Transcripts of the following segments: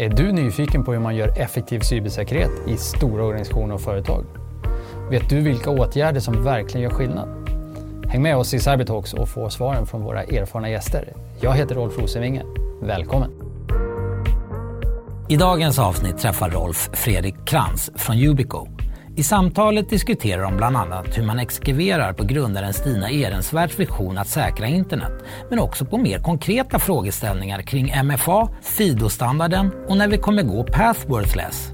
Är du nyfiken på hur man gör effektiv cybersäkerhet i stora organisationer och företag? Vet du vilka åtgärder som verkligen gör skillnad? Häng med oss i Cybertalks och få svaren från våra erfarna gäster. Jag heter Rolf Rosenvinge. Välkommen! I dagens avsnitt träffar Rolf Fredrik Krantz från Ubico i samtalet diskuterar de bland annat hur man exkriverar på grundaren Stina Ehrensvärds vision att säkra internet, men också på mer konkreta frågeställningar kring MFA, FIDO-standarden och när vi kommer gå pathworthless.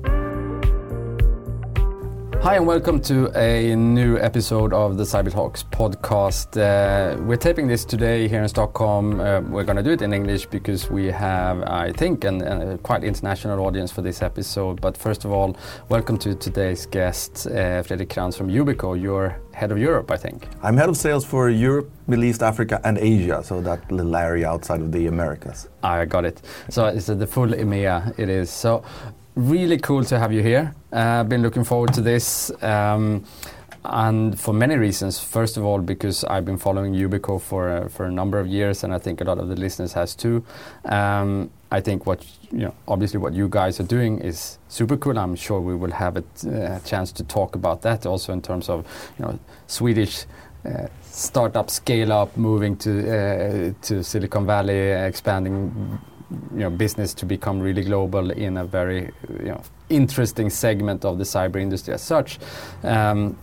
Hi, and welcome to a new episode of the Cyber Talks podcast. Uh, we're taping this today here in Stockholm. Uh, we're going to do it in English because we have, I think, an, a quite international audience for this episode. But first of all, welcome to today's guest, uh, Fredrik Krantz from Yubico. You're head of Europe, I think. I'm head of sales for Europe, Middle East, Africa, and Asia, so that little area outside of the Americas. I got it. So it's the full EMEA. It is so really cool to have you here. I've uh, been looking forward to this. Um, and for many reasons. First of all, because I've been following Yubico for uh, for a number of years, and I think a lot of the listeners has too. Um, I think what you know, obviously, what you guys are doing is super cool. I'm sure we will have a uh, chance to talk about that also in terms of you know Swedish. Uh, startup scale up moving to uh, to Silicon Valley expanding you know, business to become really global in a very you know, interesting segment of the cyber industry as such. Um,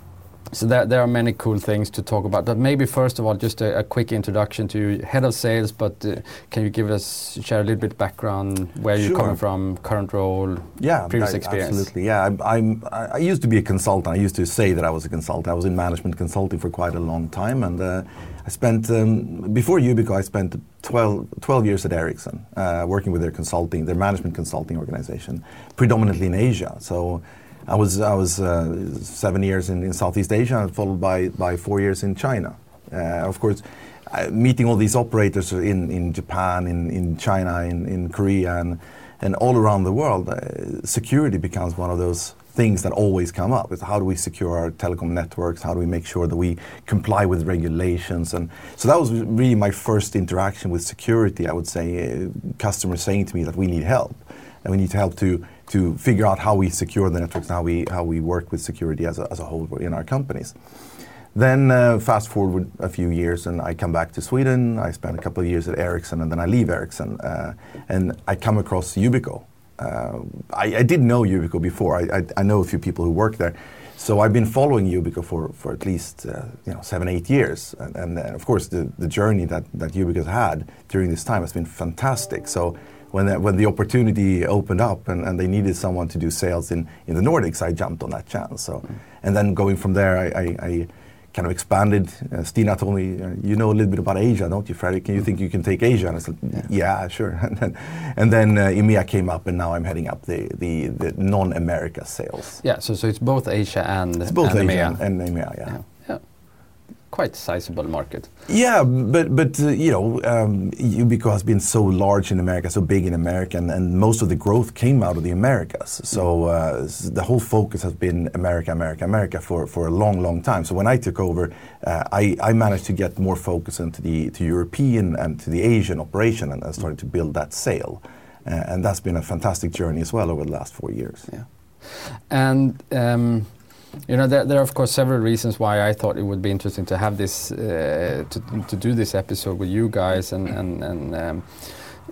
so there, there are many cool things to talk about. But maybe first of all, just a, a quick introduction to you, head of sales. But uh, can you give us share a little bit background where sure. you're coming from, current role, yeah, previous I, experience? Absolutely, yeah. I, I'm, I used to be a consultant. I used to say that I was a consultant. I was in management consulting for quite a long time, and uh, I spent um, before Yubico. I spent 12, 12 years at Ericsson, uh, working with their consulting, their management consulting organization, predominantly in Asia. So I was I was uh, seven years in, in, Southeast Asia, followed by by four years in China. Uh, of course, uh, meeting all these operators in, in Japan, in, in China, in, in Korea, and and all around the world, uh, security becomes one of those things that always come up. Is how do we secure our telecom networks? How do we make sure that we comply with regulations? And so that was really my first interaction with security i would say uh, customers saying to me that we need help. And we need help to to figure out how we secure the networks and how we how we work with security as a, as a whole in our companies then uh, fast forward a few years and I come back to Sweden. I spend a couple of years at Ericsson and then I leave Ericsson uh, and I come across Yubico uh, I, I, did know Yubico before. I, I, I, know a few people who work there. So I've been following Yubico for, for at least uh, you know seven, eight years. And, and of course, the, the journey that, that Yubico's had during this time has been fantastic. So when the, when the opportunity opened up and, and they needed someone to do sales in, in the Nordics, I jumped on that chance. So. And then going from there, I, I kind of expanded. Uh, Stina told me, uh, "You know a little bit about Asia, don't you, Fredrik? Can you think you can take Asia?" And I said, "Yeah, yeah sure." and then, and then uh, EMEA came up, and now I'm heading up the, the, the non-America sales. Yeah, so so it's both Asia and it's both and Asia EMEA. and, and EMEA, yeah. yeah quite sizable market. Yeah, but but uh, you know, um, Yubico has been so large in America, so big in America, and, and most of the growth came out of the Americas. So uh, the whole focus has been America, America, America for, for a long, long time. So when I took over, uh, I, I managed to get more focus into the to European and to the Asian operation, and I started to build that sale, uh, and that's been a fantastic journey as well over the last four years. Yeah, and. Um, you know, there, there, are of course several reasons why I thought it would be interesting to have this, uh, to, to do this episode with you guys, and and and, um,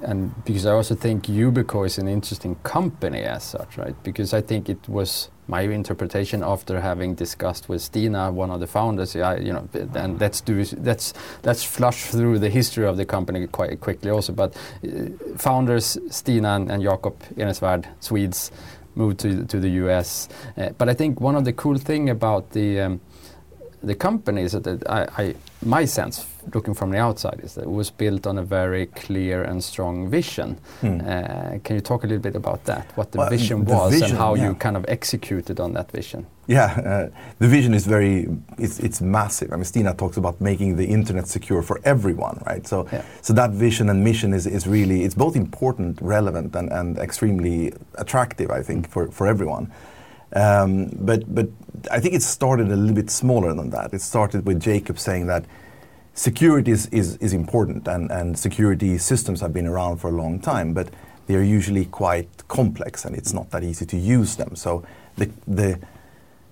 and because I also think Yubico is an interesting company as such, right? Because I think it was my interpretation after having discussed with Stina, one of the founders. Yeah, you know, and let's do let's let's flush through the history of the company quite quickly also. But uh, founders Stina and, and Jakob Ehrensvärd, Swedes moved to to the US. Uh, but I think one of the cool thing about the um, the company is that I, I, my sense, looking from the outside, is that it was built on a very clear and strong vision. Hmm. Uh, can you talk a little bit about that? What the well, vision the was vision, and how yeah. you kind of executed on that vision? Yeah, uh, the vision is very, it's, it's massive. I mean, Stina talks about making the internet secure for everyone, right? So, yeah. so that vision and mission is, is really, it's both important, relevant, and, and extremely attractive, I think, for, for everyone. Um, but, but I think it started a little bit smaller than that. It started with Jakob saying that security is, is, is important and, and security systems have been around for a long time. But they're usually quite complex and it's not that easy to use them. So the, the,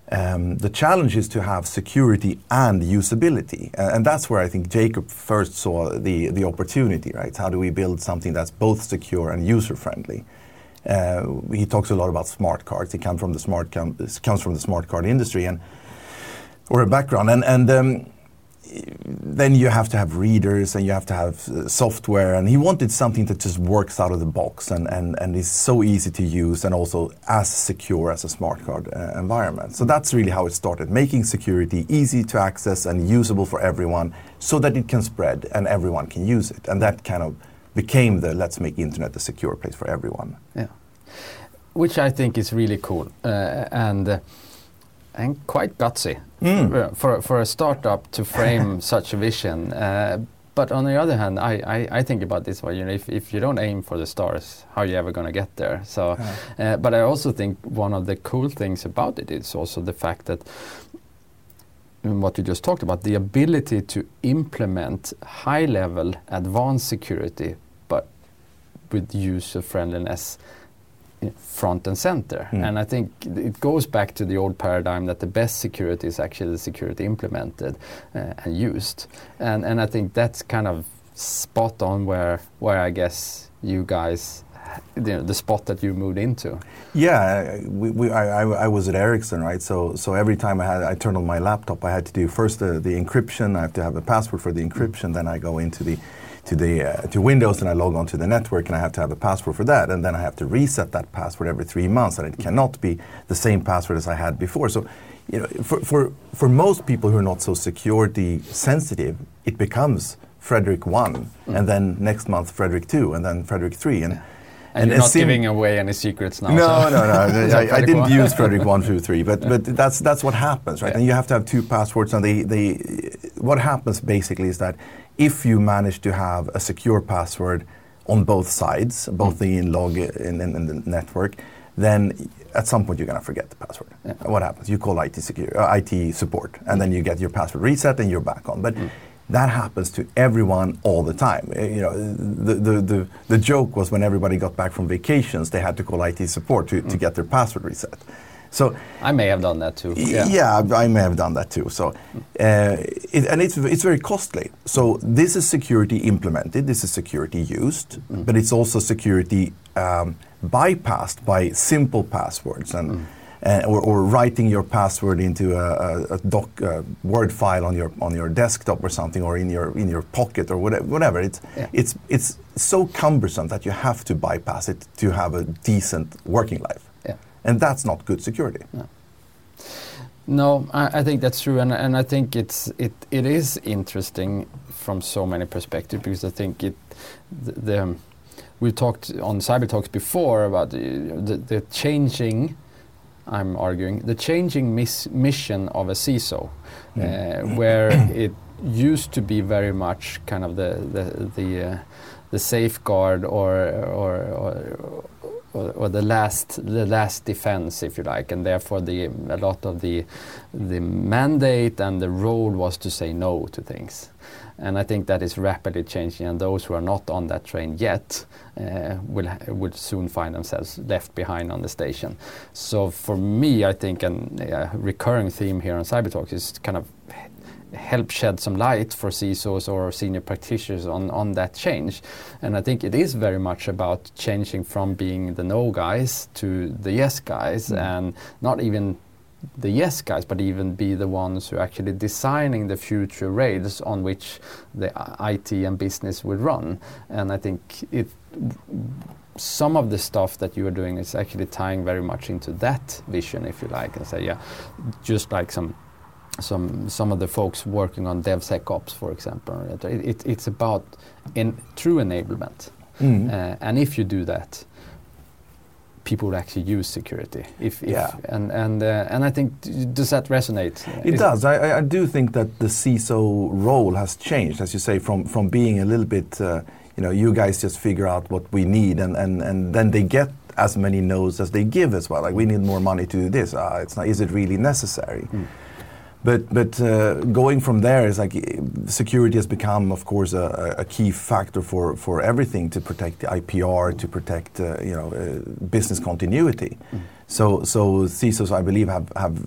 um, the challenge is to have security and usability. Uh, and that's where I think Jakob first saw the, the opportunity, right? How do we build something that's both secure and user friendly? Uh, he talks a lot about smart cards. He comes from the smart com- comes from the smart card industry and or a background. And, and um, then you have to have readers and you have to have uh, software. And he wanted something that just works out of the box and, and, and is so easy to use and also as secure as a smart card uh, environment. So that's really how it started, making security easy to access and usable for everyone so that it can spread and everyone can use it. And that kind of became the let's make internet a secure place for everyone. Yeah. Which I think is really cool. Uh, and uh, and quite gutsy mm. for, for a startup to frame such a vision. Uh, but on the other hand, I, I, I, think about this way, you know, if, if you don't aim for the stars, how are you ever going to get there? So, yeah. uh, but I also think one of the cool things about it is also the fact that what you just talked about, the ability to implement high level advanced security, but with user friendliness front and center. Mm. And I think it goes back to the old paradigm that the best security is actually the security implemented uh, and used. And, and I think that's kind of spot on where, where I guess you guys you know, the spot that you moved into. Yeah, we, we, I, I, I, was at Ericsson, right? So, so every time I had, I turned on my laptop, I had to do first the, the encryption. I have to have a password for the encryption. Then I go into the to the uh, to Windows and I log on to the network and I have to have a password for that and then I have to reset that password every three months and it cannot be the same password as I had before. So, you know, for for for most people who are not so security sensitive, it becomes Fredrik one mm. and then next month Fredrik two and then Fredrik three and. And, and you're not giving away any secrets now. No, so. no, no. I, I, didn't use Fredrik one, two, three, but yeah. but that's that's what happens, right? Yeah. And you have to have two passwords, and they they what happens basically is that if you manage to have a secure password on both sides, both mm. the log in, in, in, the network, then at some point you're going to forget the password. Yeah. What happens? You call IT, secure, uh, IT support, and mm. then you get your password reset and you're back on. But mm. that happens to everyone all the time. Eh, you know, the, the, the, the, joke was when everybody got back from vacations, they had to call IT support to, to mm. get their password reset. So I may have done that too. Yeah, yeah I may have done that too. So, uh, it, and it's it's very costly. So this is security implemented. This is security used, mm. but it's also security um, bypassed by simple passwords and. Mm. Uh, or, or, writing your password into a, a, a doc, a Word file on your on your desktop or something, or in your in your pocket or whatever. whatever. It's yeah. it's it's so cumbersome that you have to bypass it to have a decent working life and that's not good security. No. No, I, I, think that's true, and, and I think it's it, it is interesting from so many perspectives because I think it the, the we talked on cyber talks before about the, the, changing. I'm arguing the changing mission of a CISO, mm. uh, where it used to be very much kind of the the the, uh, the safeguard or or, or or, the last the last defense, if you like, and therefore the a lot of the the mandate and the role was to say no to things. And I think that is rapidly changing, and those who are not on that train yet uh, will will soon find themselves left behind on the station. So for me, I think a uh, recurring theme here on Cyber Talks is kind of help shed some light for CISOs or senior practitioners on, on that change. And I think it is very much about changing from being the no guys to the yes guys mm. and not even the yes guys, but even be the ones who are actually designing the future rails on which the IT and business will run. And I think it some of the stuff that you are doing is actually tying very much into that vision, if you like, and say, yeah, just like some some some of the folks working on DevSecOps, for example. It, it, it's about in true enablement, mm. uh, and if you do that, people will actually use security. If, if yeah. and and uh, and I think does that resonate? It Is does. I, I do think that the CISO role has changed, as you say, from from being a little bit. Uh, you know, you guys just figure out what we need, and, and, and then they get as many no's as they give as well. Like we need more money to do this. Uh, it's not. Is it really necessary? Mm. But but uh, going from there is like security has become, of course, a, a key factor for, for everything to protect the IPR, to protect uh, you know uh, business continuity. Mm. So so CISOs, I believe, have, have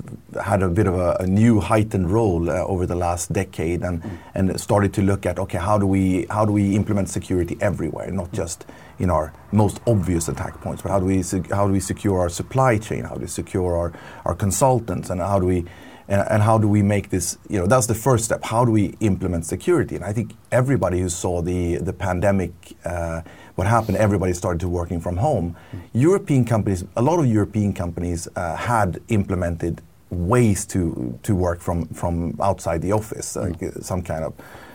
had a bit of a, a new heightened role uh, over the last decade, and mm. and started to look at okay, how do we how do we implement security everywhere, not just in our most obvious attack points, but how do we how do we secure our supply chain, how do we secure our our consultants, and how do we and, and, how do we make this you know that's the first step how do we implement security and i think everybody who saw the the pandemic uh, what happened everybody started to working from home mm. european companies a lot of european companies uh, had implemented ways to to work from from outside the office mm. like uh, some kind of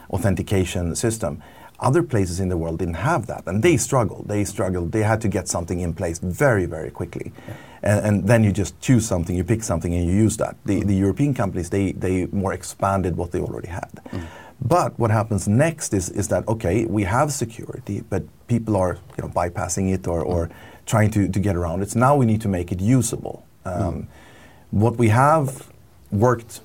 authentication system other places in the world didn't have that, and they struggled. They struggled. They had to get something in place very, very quickly, yeah. And, and, then you just choose something, you pick something, and you use that. The, mm. the European companies they they more expanded what they already had. Mm. But what happens next is is that okay, we have security, but people are you know bypassing it or, or mm. trying to, to get around it. So now we need to make it usable. Mm. Um, what we have worked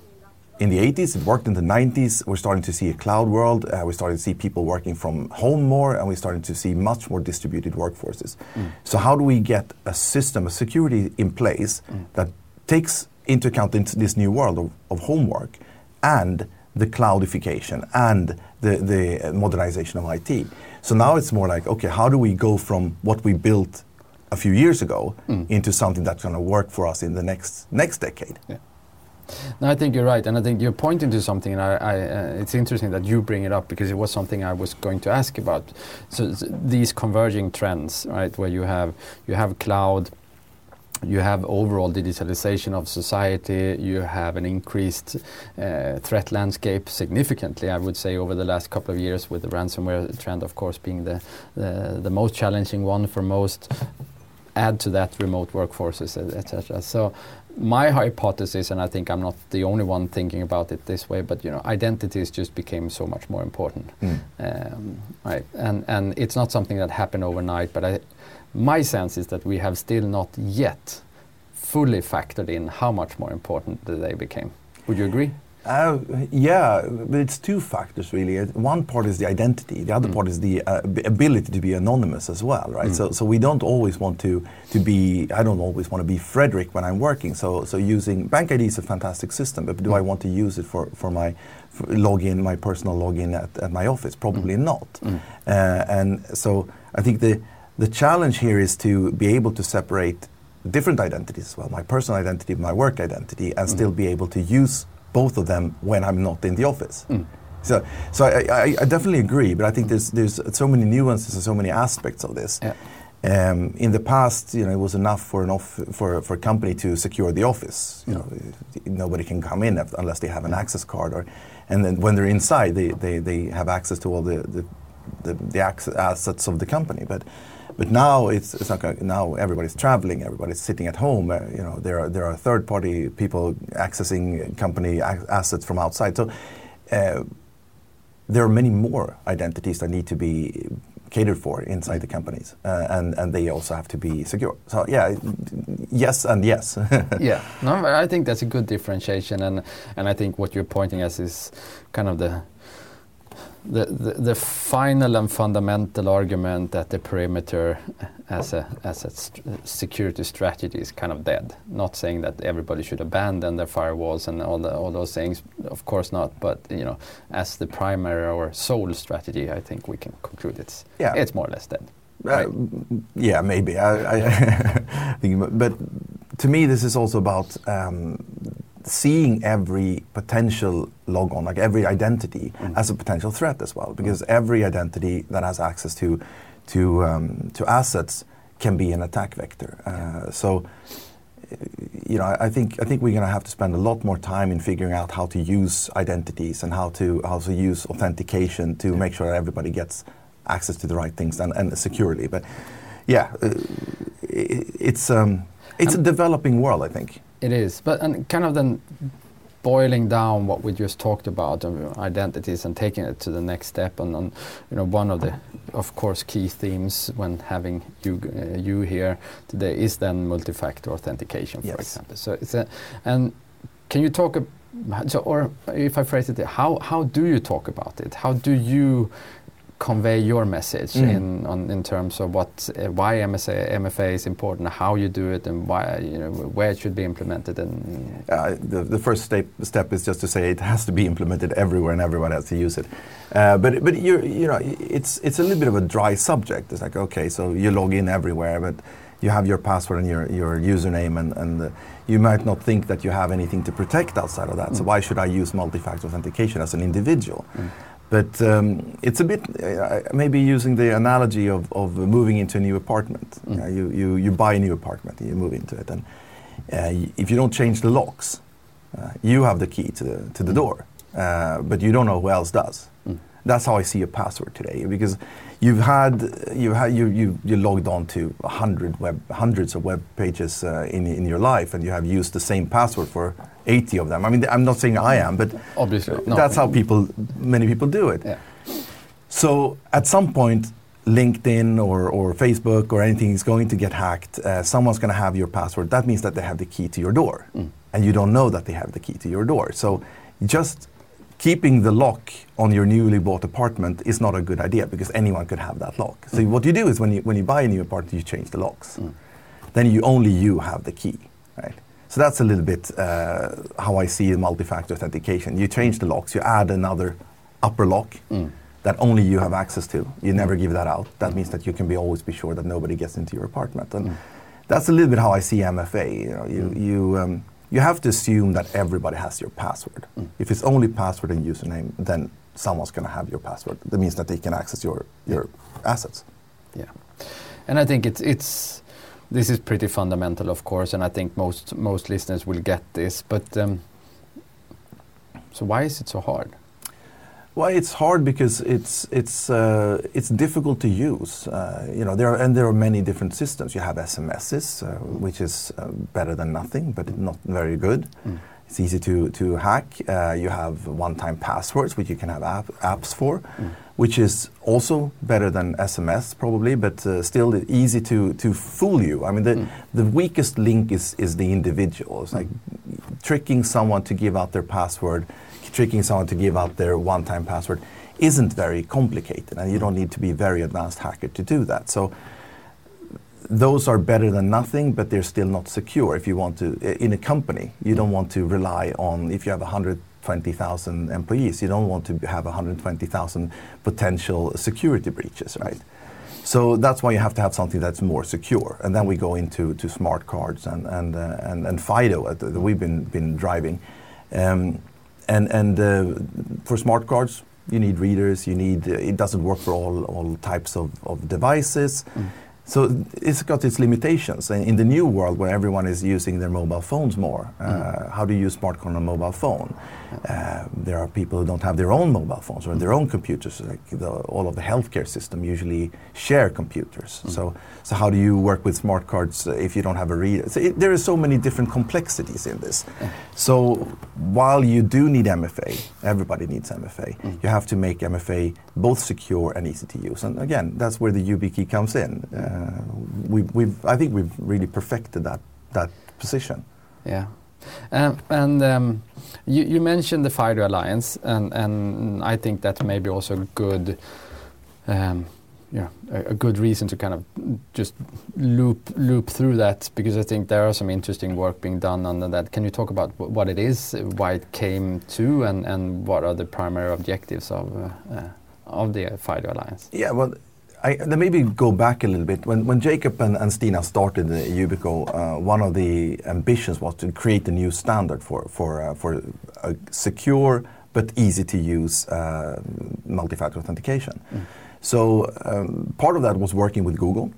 in the 80s, it worked in the 90s. We're starting to see a cloud world. Uh, we're starting to see people working from home more, and we're starting to see much more distributed workforces. Mm. So, how do we get a system, a security in place mm. that takes into account this new world of, of homework and the cloudification and the, the modernization of IT? So now it's more like, okay, how do we go from what we built a few years ago mm. into something that's going to work for us in the next next decade? Yeah. No, I think you're right, and I think you're pointing to something, and I, I, uh, it's interesting that you bring it up because it was something I was going to ask about. So, so these converging trends, right, where you have you have cloud, you have overall digitalization of society, you have an increased uh, threat landscape significantly, I would say, over the last couple of years, with the ransomware trend, of course, being the, the, the most challenging one for most. Add to that remote workforces, etc. So my hypothesis, and I think I'm not the only one thinking about it this way, but you know, identities just became so much more important, mm. um, right? And and it's not something that happened overnight, but I, my sense is that we have still not yet fully factored in how much more important they became. Would you agree? Uh, yeah, but it's two factors really. One part is the identity. The other mm. part is the uh, ability to be anonymous as well, right? Mm. So, so we don't always want to to be. I don't always want to be Fredrik when I'm working. So, so using Bank ID is a fantastic system, but do mm. I want to use it for for my for login, my personal login at, at my office? Probably mm. not. Mm. Uh, and so I think the the challenge here is to be able to separate different identities as well, my personal identity, my work identity, and mm. still be able to use both of them when I'm not in the office. Mm. So, so I, I, I, definitely agree, but I think there's there's so many nuances and so many aspects of this. Yeah. Um, in the past, you know, it was enough for an off, for for a company to secure the office. You know, nobody can come in unless they have an access card, or and then when they're inside, they, they, they have access to all the the, the, the assets of the company. But but now it's, it's not now everybody's traveling, everybody's sitting at home. Uh, you know, there are there are third party people accessing company assets from outside. So uh, there are many more identities that need to be catered for inside the companies, uh, and and they also have to be secure. So yeah, yes and yes. yeah, no, I think that's a good differentiation, and and I think what you're pointing at is kind of the the, the, the, final and fundamental argument that the perimeter as a, as a st security strategy is kind of dead. Not saying that everybody should abandon their firewalls and all, the, all those things, of course not. But you know, as the primary or sole strategy, I think we can conclude it's yeah. it's more or less dead. Uh, yeah, maybe. I, I think, but to me, this is also about um, seeing every potential logon, like every identity, mm. as a potential threat as well, because mm. every identity that has access to to um, to assets can be an attack vector. Uh, so, you know, I, I think I think we're going to have to spend a lot more time in figuring out how to use identities and how to how to use authentication to yeah. make sure that everybody gets access to the right things and, and securely. But yeah, uh, it, it's um, it's a developing world, I think. It is, but and kind of then boiling down what we just talked about of identities and taking it to the next step and, and you know one of the of course key themes when having you uh, you here today is then multi-factor authentication for yes. example so it's a and can you talk a so, or if I phrase it, how how do you talk about it? How do you convey your message Mm. in on, in terms of what uh, why MSA, MFA is important, how you do it, and why you know where it should be implemented, and Uh, the, the first step, step is just to say it has to be implemented everywhere and everyone has to use it. Uh, but but you you know it's it's a little bit of a dry subject. It's like okay, so you log in everywhere, but you have your password and your, your username, and, and uh, you might not think that you have anything to protect outside of that. So why should I use multi-factor authentication as an individual? But um, it's a bit uh, maybe using the analogy of, of moving into a new apartment. Mm. Uh, you, you, you buy a new apartment and you move into it. And uh, if you don't change the locks, uh, you have the key to the, to the door, uh, but you don't know who else does. Mm. That's how I see a password today because you've had you've had you you, you logged on to a hundred web hundreds of web pages uh, in in your life and you have used the same password for 80 of them. I mean I'm not saying I am, but obviously no. that's how people many people do it. Yeah. So at some point, LinkedIn or, or Facebook or anything is going to get hacked. Uh, someone's going to have your password. That means that they have the key to your door, mm. and you don't know that they have the key to your door. So just keeping the lock on your newly bought apartment is not a good idea because anyone could have that lock. So mm. what you do is when you when you buy a new apartment, you change the locks. Mm. Then you only you have the key, right? So that's a little bit uh, how I see multi-factor authentication. You change the locks, you add another upper lock that only you have access to. You never give that out. That means that you can be always be sure that nobody gets into your apartment. And that's a little bit how I see MFA. You know, you you um, you have to assume that everybody has your password. If it's only password and username, then someone's going to have your password. That means that they can access your your assets. Yeah, and I think it's it's this is pretty fundamental, of course, and I think most most listeners will get this. But um, so why is it so hard? Well, it's hard because it's it's uh, it's difficult to use. Uh, you know, there are, and there are many different systems. You have SMSs, uh, which is uh, better than nothing, but not very good. It's easy to to hack. Uh, you have one-time passwords, which you can have app, apps for, which is also better than SMS probably, but uh, still easy to to fool you. I mean, the the weakest link is is the individual. It's like tricking someone to give out their password tricking someone to give out their one-time password isn't very complicated and you don't need to be a very advanced hacker to do that so those are better than nothing but they're still not secure if you want to in a company you don't want to rely on if you have 120,000 employees. You don't want to have 120,000 potential security breaches right? So that's why you have to have something that's more secure. And then we go into to smart cards and and uh, and, and FIDO uh, that we've been been driving. Um, and and uh, for smart cards you need readers you need uh, it doesn't work for all all types of, of devices. So it's got its limitations. And in the new world where everyone is using their mobile phones more uh, how do you use smart card on a mobile phone uh, there are people who don't have their own mobile phones or their own computers like the, all of the healthcare system usually share computers so so how do you work with smart cards if you don't have a reader so it, there are so many different complexities in this so while you do need MFA, everybody needs MFA. You have to make MFA both secure and easy to use. And again, that's where the YubiKey comes in. Uh, we, we've, I think we've really perfected that that position. Yeah. And um, you, you mentioned the FIDO Alliance, and, I think that may be also a good, um, yeah, a, good reason to kind of just loop loop through that because I think there are some interesting work being done under that. Can you talk about wh- what it is, why it came to, and, what are the primary objectives of uh, uh, of the FIDO Alliance? Yeah, well, I, then maybe go back a little bit. When, when Jakob and, and Stina started the Yubico, uh, one of the ambitions was to create a new standard for, for, uh, for a secure but easy to use uh, multi-factor authentication. So um, part of that was working with Google.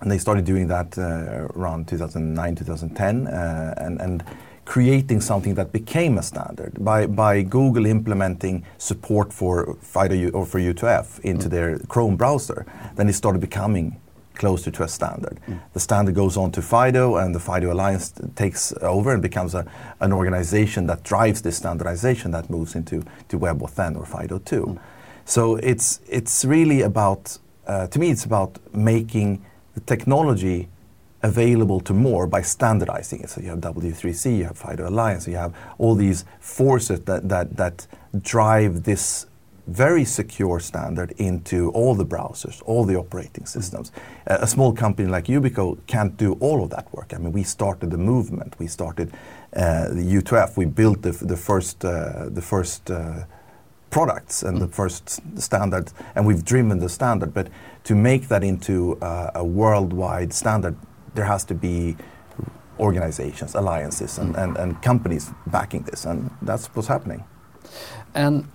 And they started doing that uh, around 2009, 2010, uh, and, and creating something that became a standard by, by Google implementing support for FIDO or for U2F into mm. their Chrome browser. Then it started becoming closer to a standard. Mm. The standard goes on to FIDO, and the FIDO Alliance takes over and becomes a, an organization that drives this standardization that moves into to WebAuthn or FIDO 2. Mm. So it's, it's really about, uh, to me, it's about making the technology available to more by standardizing it. So you have W3C, you have FIDO Alliance, you have all these forces that, that, that drive this very secure standard into all the browsers, all the operating systems. A, a small company like Yubico can't do all of that work. I mean, we started the movement. We started uh, the U2F. We built the, the first, uh, the first uh, products and the first standard, and we've driven the standard. But to make that into uh, a worldwide standard, there has to be organizations, alliances, and, and, and companies backing this, and that's what's happening. And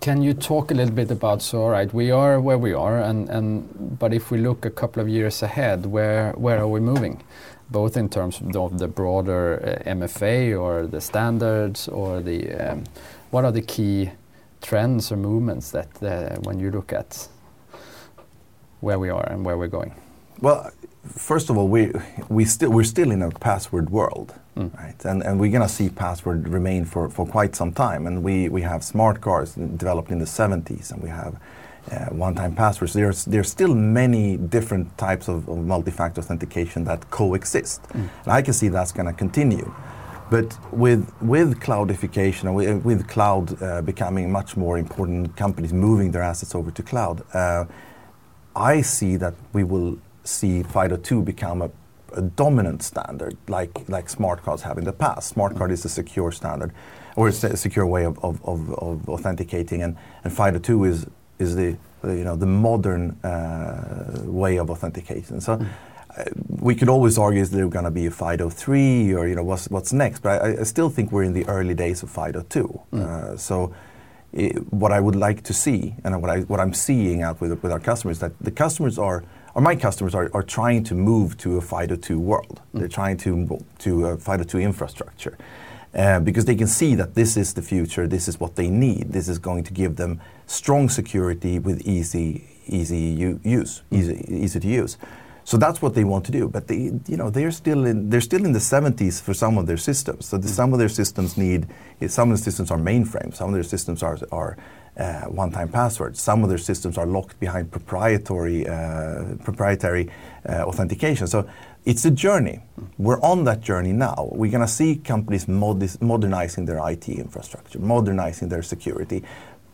can you talk a little bit about, so all right, we are where we are, and, and but if we look a couple of years ahead, where, where are we moving? Both in terms of the broader uh, MFA or the standards or the, um, what are the key trends or movements that uh, when you look at where we are and where we're going? Well, first of all, we, we still, we're still in a password world. Mm. Right? And, and we're going to see password remain for, for quite some time. And we, we have smart cards developed in the 70s, and we have uh, one-time passwords. There's, there's still many different types of, of multi-factor authentication that coexist. Mm. And I can see that's going to continue. But with, with cloudification and with, with cloud uh, becoming much more important, companies moving their assets over to cloud, uh, I see that we will see FIDO2 become a a dominant standard like, like smart cards have in the past. Smart card is a secure standard, or a secure way of, of, of, of authenticating, and, and FIDO2 is, is the, you know, the modern uh, way of authentication. So mm. uh, we could always argue is there going to be a FIDO3 or you know, what's, what's next, but I, I still think we're in the early days of FIDO2. Mm. Uh, so it, what I would like to see, and what, I, what I'm seeing out with, with our customers, that the customers are or my customers are, are trying to move to a FIDO2 world. Mm. They're trying to to a FIDO2 infrastructure uh, because they can see that this is the future. This is what they need. This is going to give them strong security with easy easy use, mm. easy easy to use. So that's what they want to do. But they, you know, they're still in they're still in the 70s for some of their systems. So the, mm. some of their systems need some of the systems are mainframes. Some of their systems are are uh, one-time passwords. Some of their systems are locked behind proprietary uh, proprietary uh, authentication. So it's a journey. We're on that journey now. We're going to see companies modernizing their IT infrastructure, modernizing their security.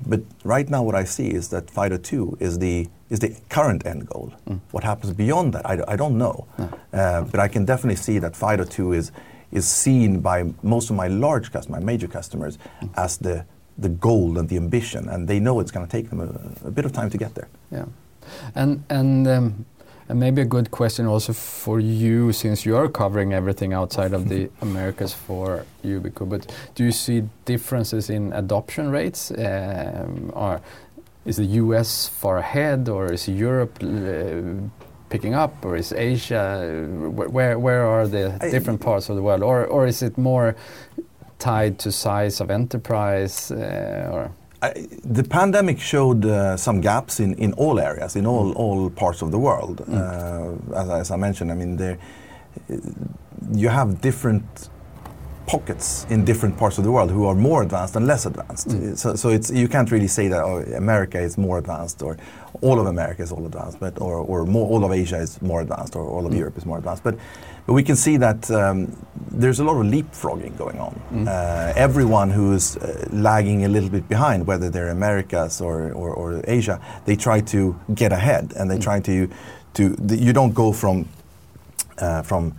But right now, what I see is that FIDO2 is the is the current end goal. Mm. What happens beyond that, I, I don't know. No. Uh, but I can definitely see that FIDO2 is is seen by most of my large customers, my major customers, mm. as the the goal and the ambition, and they know it's going to take them a, a, bit of time to get there. Yeah, and and. Um, and maybe a good question also for you, since you are covering everything outside of the Americas for Yubico. But do you see differences in adoption rates? Um, or is the US far ahead, or is Europe uh, picking up, or is Asia? Where where are the different parts of the world, or or is it more tied to size of enterprise uh, or? I, the pandemic showed uh, some gaps in, in all areas, in all, mm. all parts of the world. Mm. Uh, as, as, I mentioned, I mean, there, you have different pockets in different parts of the world who are more advanced and less advanced. Mm. So, so it's, you can't really say that oh, America is more advanced or all of America is all advanced, but, or, or more, all of Asia is more advanced or all of mm. Europe is more advanced. But but we can see that um, there's a lot of leapfrogging going on. Mm. Uh, everyone who's uh, lagging a little bit behind, whether they're Americas or, or, or Asia, they try to get ahead and they mm. try to, to the, you don't go from, uh, from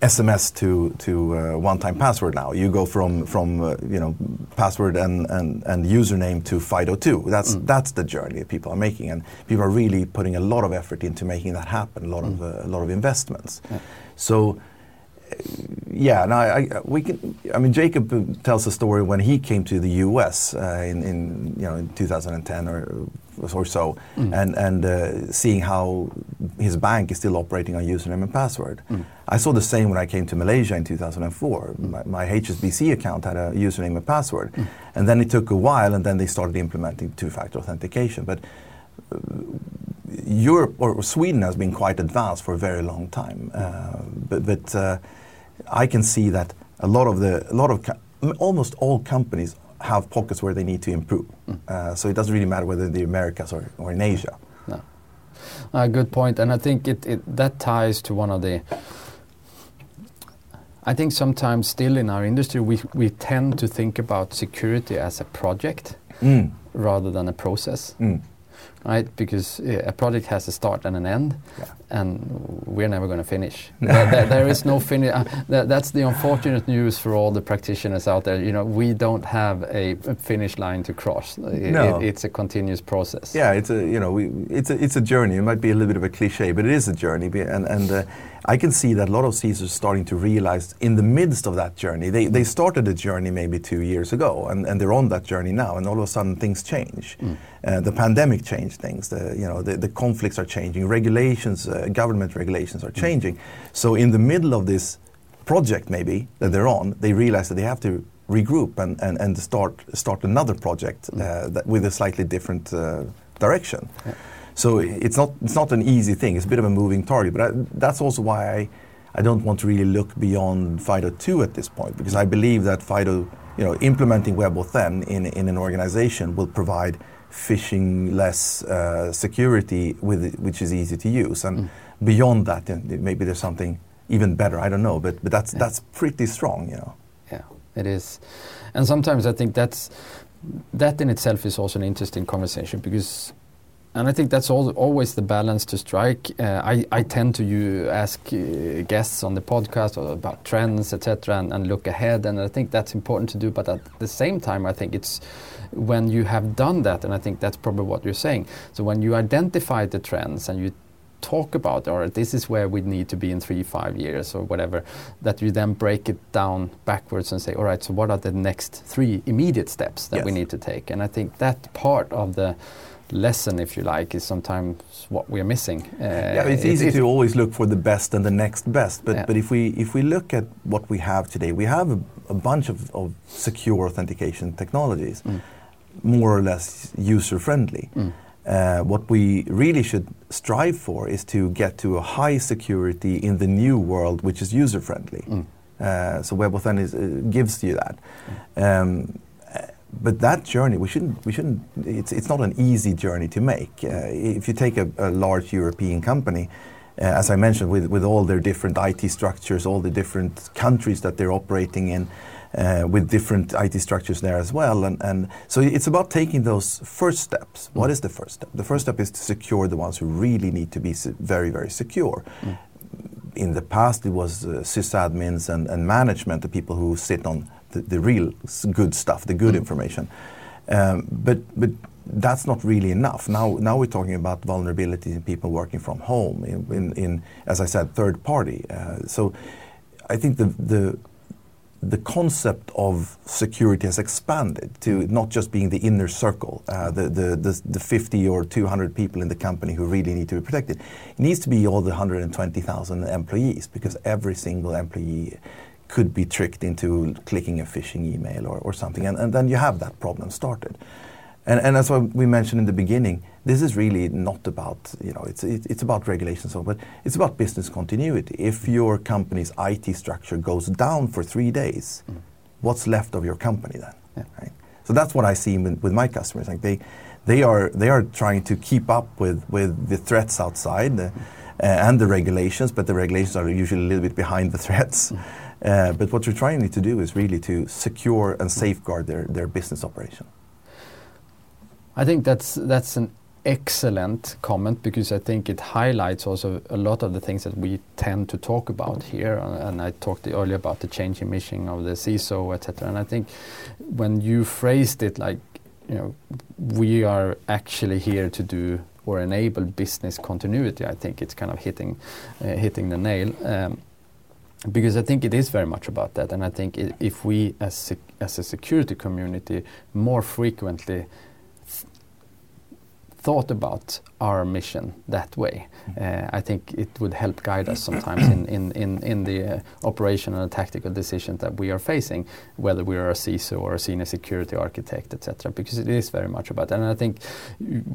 SMS to, to uh, one-time password now. You go from, from uh, you know, password and, and, and username to FIDO2. That's, mm. that's the journey that people are making. And people are really putting a lot of effort into making that happen, a lot, mm. of, uh, a lot of investments. Yeah. So yeah, and I, I, we can. I mean, Jakob tells a story when he came to the U.S. Uh, in, in, you know in 2010 or or so, mm. and and uh, seeing how his bank is still operating on username and password. Mm. I saw the same when I came to Malaysia in 2004. Mm. My, my, HSBC account had a username and password, mm. and then it took a while, and then they started implementing two-factor authentication, but. Uh, Europe or Sweden has been quite advanced for a very long time, uh, but, but uh, I can see that a lot of the, a lot of, almost all companies have pockets where they need to improve. Mm. Uh, so it doesn't really matter whether in the Americas or, or in Asia. No. A good point, and I think it, it that ties to one of the. I think sometimes still in our industry we we tend to think about security as a project Mm. rather than a process, Mm. right? Because uh, a project has a start and an end, Yeah. And we're never going to finish. there, there- is no finish. Uh, that, that's the unfortunate news for all the practitioners out there. You know, we don't have a finish line to cross. I- No. it- it's a continuous process. Yeah, it's a you know we, it's a it's a journey. It might be a little bit of a cliche, but it is a journey. And and uh, I can see that a lot of CISOs are starting to realize in the midst of that journey. They they started a journey maybe two years ago, and, and they're on that journey now. And all of a sudden things change. Uh, the pandemic changed things. The you know the, the conflicts are changing. Regulations, uh, government regulations are changing. So in the middle of this project maybe that they're on, they realize that they have to regroup and, and, and start start another project uh, that with a slightly different uh, direction. So it's not it's not an easy thing. It's a bit of a moving target. But I, that's also why I, I don't want to really look beyond FIDO 2 at this point because I believe that FIDO, you know, implementing WebAuthn in in an organization will provide phishing less uh, security with it, which is easy to use. And beyond that, maybe there's something even better. I don't know, but but that's that's pretty strong, you know. Yeah, it is. And sometimes I think that's that in itself is also an interesting conversation because and I think that's always the balance to strike. Uh, I, I tend to you ask uh, guests on the podcast about trends, etc., and, and look ahead, and I think that's important to do. But at the same time, I think it's when you have done that, and I think that's probably what you're saying. So when you identify the trends and you talk about, or this is where we need to be in three, five years, or whatever, that you then break it down backwards and say, all right, so what are the next three immediate steps that we need to take? And I think that part of the lesson, if you like, is sometimes what we're missing. Uh, Yeah, it's easy to always look for the best and the next best. But, Yeah. but if, we, if we look at what we have today, we have a, a bunch of, of secure authentication technologies, more or less user friendly. Uh, what we really should strive for is to get to a high security in the new world, which is user friendly. Uh, so WebAuthn is, uh, gives you that. Um, uh, but that journey, we shouldn't, we shouldn't, it's, it's not an easy journey to make. Uh, if you take a, a large European company, uh, as I mentioned, with, with all their different IT structures, all the different countries that they're operating in, uh, with different IT structures there as well. And, and so it's about taking those first steps. What is the first step? The first step is to secure the ones who really need to be very, very secure. In the past, it was uh, sysadmins and, and management, the people who sit on the, the real good stuff, the good information. Um, but, but that's not really enough. Now, now we're talking about vulnerabilities in people working from home, in, in, in as I said, third party. Uh, so I think the, the, the concept of security has expanded to not just being the inner circle, uh, the, the, the, the 50 or 200 people in the company who really need to be protected. It needs to be all the 120,000 employees because every single employee could be tricked into clicking a phishing email or, or something. And, and then you have that problem started. And, and that's what we mentioned in the beginning. This is really not about, you know, it's, it, it's about regulations, so, but it's about business continuity. If your company's IT structure goes down for three days, what's left of your company then? Right? So that's what I see with, with my customers. Like they, they, are, they are trying to keep up with, with the threats outside the, uh, and the regulations, but the regulations are usually a little bit behind the threats. Uh, but what you're trying to do is really to secure and safeguard their, their business operation. I think that's that's an excellent comment because I think it highlights also a lot of the things that we tend to talk about here. Uh, and I talked earlier about the change in mission of the CISO, etc. And I think when you phrased it like, you know, we are actually here to do or enable business continuity, I think it's kind of hitting uh, hitting the nail. Because I think it is very much about that, and I think i if we, as sec- as a security community, more frequently thought about our mission that way, uh, I think it would help guide us sometimes in, in, in, in the uh, operational and tactical decisions that we are facing, whether we are a CISO or a senior security architect, etc. Because it is very much about that. And I think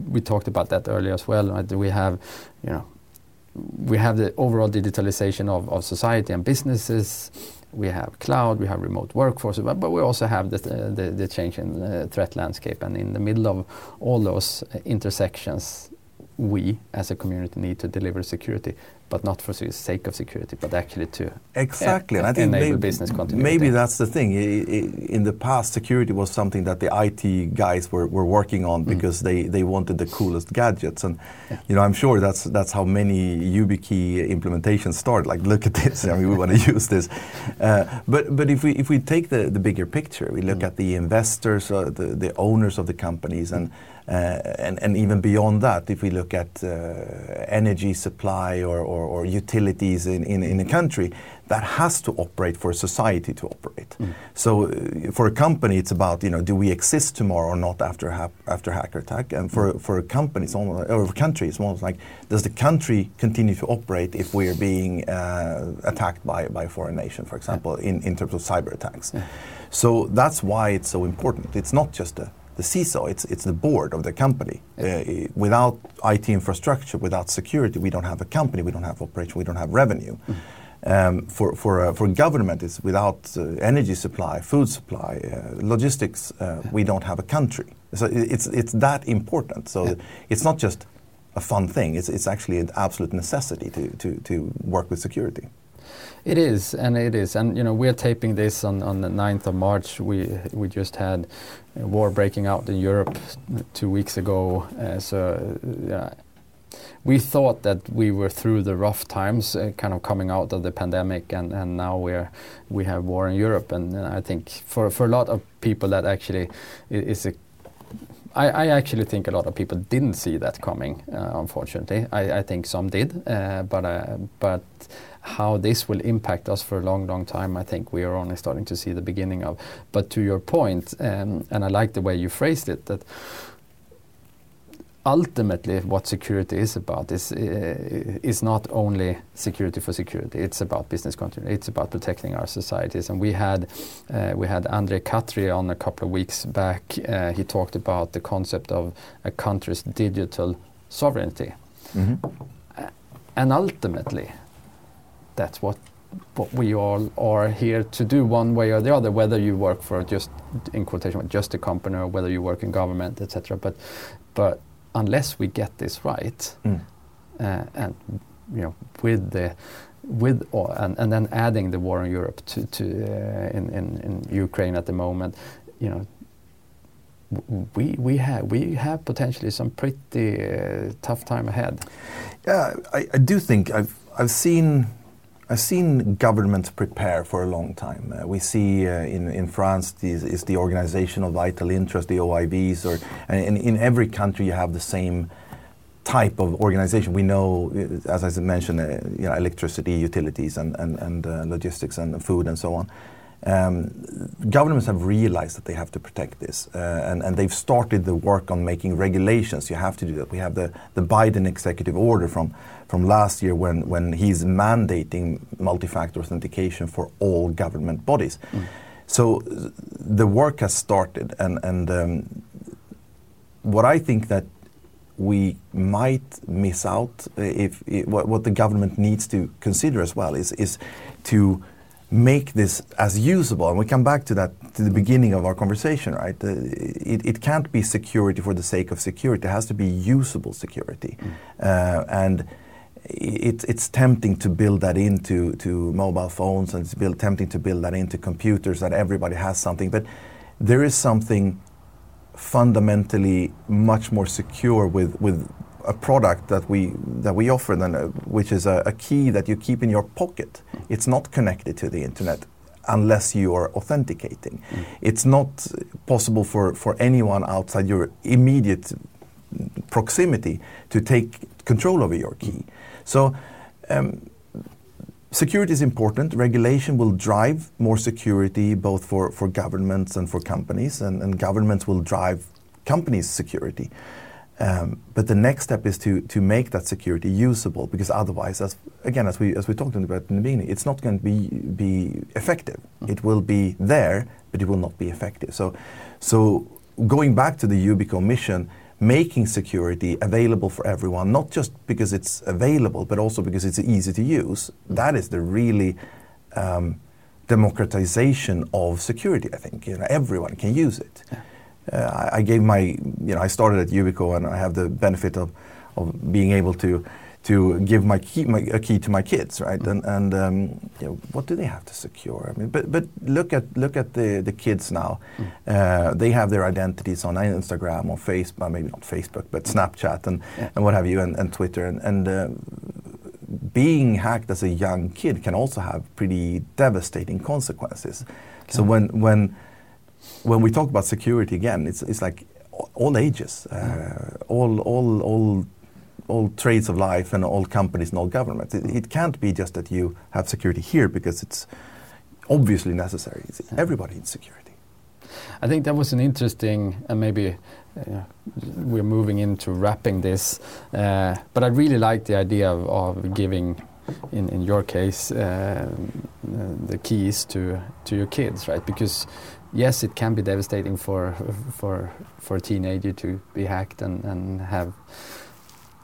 we talked about that earlier as well. Right? We have, you know, we have the overall digitalization of, of society and businesses. We have cloud, we have remote workforce, but, but we also have the, the, the change in the threat landscape. And in the middle of all those uh, intersections, we as a community need to deliver security, but not for the sake of security, but actually to exactly. and I think enable maybe, business continuity. Maybe that's the thing. In the past, security was something that the IT guys were, were working on because they, they wanted the coolest gadgets. And you know, I'm sure that's that's how many YubiKey implementations start. Like, look at this. I mean, we want to use this. Uh, but but if we if we take the, the bigger picture, we look at the investors, uh, the the owners of the companies, and uh, and, and even beyond that, if we look at uh, energy supply or, or, or utilities in, in, in a country, that has to operate for a society to operate. So uh, for a company, it's about, you know, do we exist tomorrow or not after, a hap- after hacker attack? And for, for a company, it's almost, or a country, it's almost like, does the country continue to operate if we're being uh, attacked by, by a foreign nation, for example, in, in terms of cyber attacks? So that's why it's so important. It's not just a the CISO, it's, it's the board of the company. Uh, without IT infrastructure, without security, we don't have a company, we don't have operation, we don't have revenue. Um, for, for, uh, for government, it's without uh, energy supply, food supply, uh, logistics, uh, we don't have a country. So it's, it's that important. So it's not just a fun thing, it's, it's actually an absolute necessity to, to, to work with security. It is, and it is, and you know we're taping this on, on the 9th of March. We we just had a war breaking out in Europe two weeks ago. Uh, so we thought that we were through the rough times, uh, kind of coming out of the pandemic, and, and now we're we have war in Europe, and uh, I think for for a lot of people that actually is a I, I actually think a lot of people didn't see that coming. Uh, unfortunately, I, I think some did, uh, but uh, but how this will impact us for a long, long time, I think we are only starting to see the beginning of. But to your point, um, and I like the way you phrased it, that ultimately what security is about is uh, is not only security for security. It's about business continuity. It's about protecting our societies. And we had uh, we had Andre Katri on a couple of weeks back. Uh, he talked about the concept of a country's digital sovereignty, and ultimately, that's what what we all are here to do one way or the other whether you work for just in quotation just a company or whether you work in government etc but but unless we get this right Mm. uh, and you know with the with or, and, and then adding the war in Europe to, to uh, in, in, in Ukraine at the moment you know we we have we have potentially some pretty uh, tough time ahead Yeah, I, I do think I've I've seen I've seen governments prepare for a long time. Uh, we see uh, in in France these, is the Organization of Vital Interest, the OIVs, or and in, in every country you have the same type of organization. We know, uh, as I mentioned, uh, you know, electricity, utilities, and and, and uh, logistics, and food, and so on. Um, governments have realized that they have to protect this, uh, and, and they've started the work on making regulations. You have to do that. We have the, the Biden executive order from, from last year when, when he's mandating multi factor authentication for all government bodies. So uh, the work has started, and, and um, what I think that we might miss out uh, if, what, what the government needs to consider as well is, is to make this as usable. And we come back to that to the beginning of our conversation, right? Uh, it, it can't be security for the sake of security. It has to be usable security. Uh, and it, it's tempting to build that into to mobile phones and it's build, tempting to build that into computers that everybody has something. But there is something fundamentally much more secure with, with a product that we that we offer than a, which is a, a key that you keep in your pocket. It's not connected to the internet unless you are authenticating. It's not possible for, for anyone outside your immediate proximity to take control over your key. So um, security is important. Regulation will drive more security both for, for governments and for companies, and, and governments will drive companies' security. Um, but the next step is to, to make that security usable, because otherwise, as again, as we as we talked about in the beginning, it's not going to be be effective. It will be there, but it will not be effective. So, so going back to the Yubico mission, making security available for everyone, not just because it's available, but also because it's easy to use. That is the really um, democratization of security. I think you know everyone can use it. Uh, I, I gave my, you know, I started at Yubico and I have the benefit of, of being able to to give my key, my, a key to my kids, right? And, and um, you know, what do they have to secure? I mean, but but look at look at the, the kids now. Mm. Uh, they have their identities on Instagram, or Facebook, maybe not Facebook, but Snapchat and, yeah. and what have you, and, and Twitter, and, and uh, being hacked as a young kid can also have pretty devastating consequences. Okay. So when when when we talk about security again, it's it's like all ages, uh, all all all all trades of life and all companies and all governments. It, it, can't be just that you have security here because it's obviously necessary. It's everybody needs security. I think that was an interesting, and maybe uh, we're moving into wrapping this, uh, but I really like the idea of, of giving, in, in your case, uh, the keys to, to your kids, right? Because yes, it can be devastating for, for, for a teenager to be hacked and, and have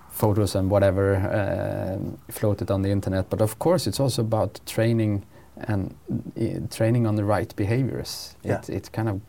photos and whatever uh, floated on the internet. But of course, it's also about training and uh, training on the right behaviors. Yeah. It, it kind of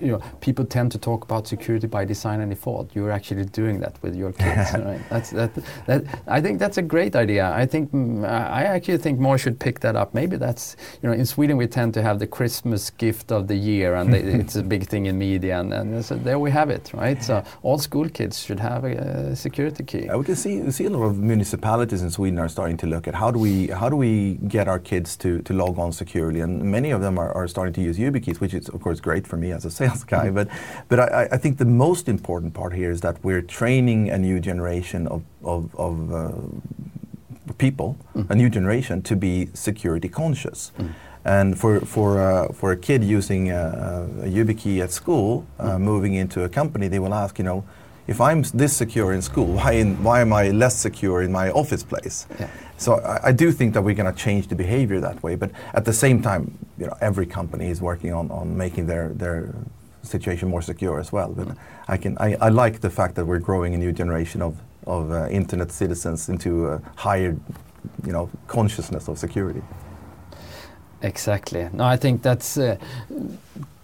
you know, people tend to talk about security by design and default. You're actually doing that with your kids, right? That's that, that. I think that's a great idea. I think mm, I actually think more should pick that up. Maybe that's you know, in Sweden we tend to have the Christmas gift of the year, and it's a big thing in media, and, and so there we have it, right? So all school kids should have a, a security key. we can see see a lot of municipalities in Sweden are starting to look at how do we how do we get our kids to to log on securely, and many of them are, are starting to use YubiKeys, which is of course great for me as a sales guy. But but I, I, think the most important part here is that we're training a new generation of of, of uh, people, mm. a new generation, to be security conscious. Mm. And for for uh, for a kid using a, a YubiKey at school, uh, mm. moving into a company, they will ask, you know, if I'm this secure in school, why in, why am I less secure in my office place? Yeah. So I, I, do think that we're going to change the behavior that way. But at the same time, you know, every company is working on, on making their their situation more secure as well. But I can I, I like the fact that we're growing a new generation of of uh, internet citizens into a higher, you know, consciousness of security. Exactly. No, I think that's uh,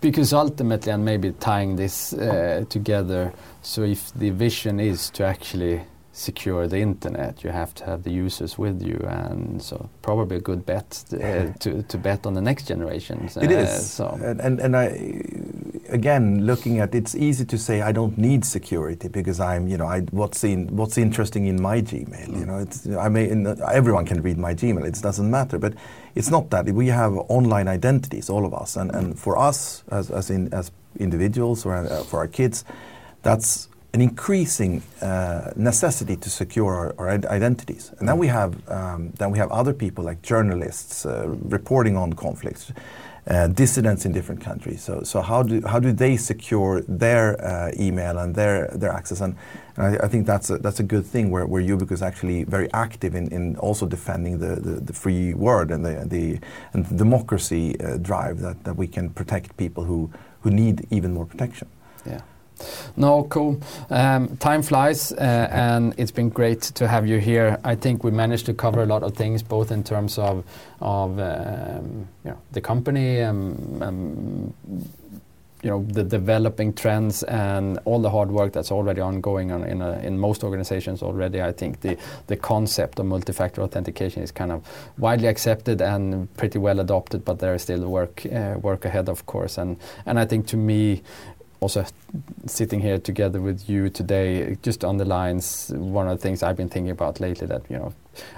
because ultimately, and maybe tying this uh, together. So if the vision is to actually secure the internet, you have to have the users with you, and so probably a good bet uh, to, to bet on the next generations. It uh, is. So. And, and, and I again looking at it's easy to say I don't need security because I'm you know I, what's in what's interesting in my Gmail mm. you know it's I may everyone can read my Gmail it doesn't matter but it's not that we have online identities all of us and, and for us as as in as individuals or uh, for our kids that's an increasing uh, necessity to secure our, our, identities. And then we have um, then we have other people like journalists uh, reporting on conflicts, uh, dissidents in different countries. So, so how do how do they secure their uh, email and their their access? And, and I, I, think that's a, that's a good thing where where Yubico is actually very active in, in also defending the, the, the free word and the the and the democracy uh, drive that, that we can protect people who who need even more protection. Yeah. No, cool. Um, time flies, uh, and it's been great to have you here. I think we managed to cover a lot of things, both in terms of of um, you know, the company, um, you know, the developing trends, and all the hard work that's already ongoing on, in a, in most organizations already. I think the the concept of multi-factor authentication is kind of widely accepted and pretty well adopted, but there is still work uh, work ahead, of course. And and I think to me, also sitting here together with you today just underlines one of the things I've been thinking about lately that you know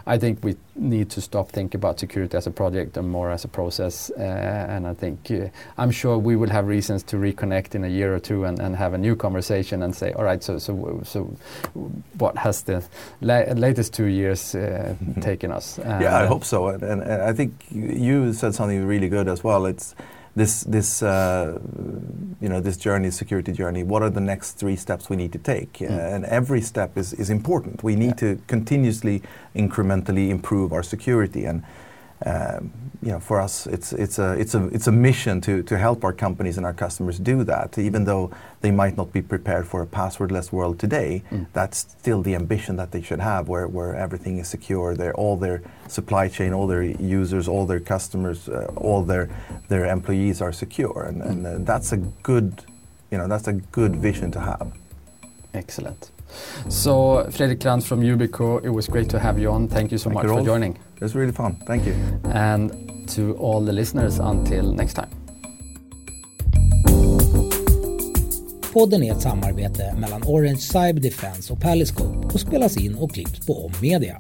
I think we need to stop thinking about security as a project and more as a process. Uh, and I think uh, I'm sure we will have reasons to reconnect in a year or two and, and have a new conversation and say all right so so so what has the la latest two years uh, taken us? Yeah I hope so. And, and, and I think you said something really good as well. It's this this uh, you know this journey, security journey. What are the next three steps we need to take? Mm. Uh, and every step is is important. We need yeah. to continuously, incrementally improve our security and you know, for us, it's it's a it's a it's a mission to to help our companies and our customers do that. Even though they might not be prepared for a passwordless world today, mm. that's still the ambition that they should have, where where everything is secure. Their all their supply chain, all their users, all their customers, uh, all their their employees are secure, and, and uh, that's a good, you know, that's a good vision to have. Excellent. So, Fredrik Krantz from Yubico, it was great to have you on. Thank you so Thank much you, for joining. It was really fun. Thank you. And to all the listeners, until next time. Podden är ett samarbete mellan Orange Cyber Defense och Paliscope och spelas in och klipps på Om Media.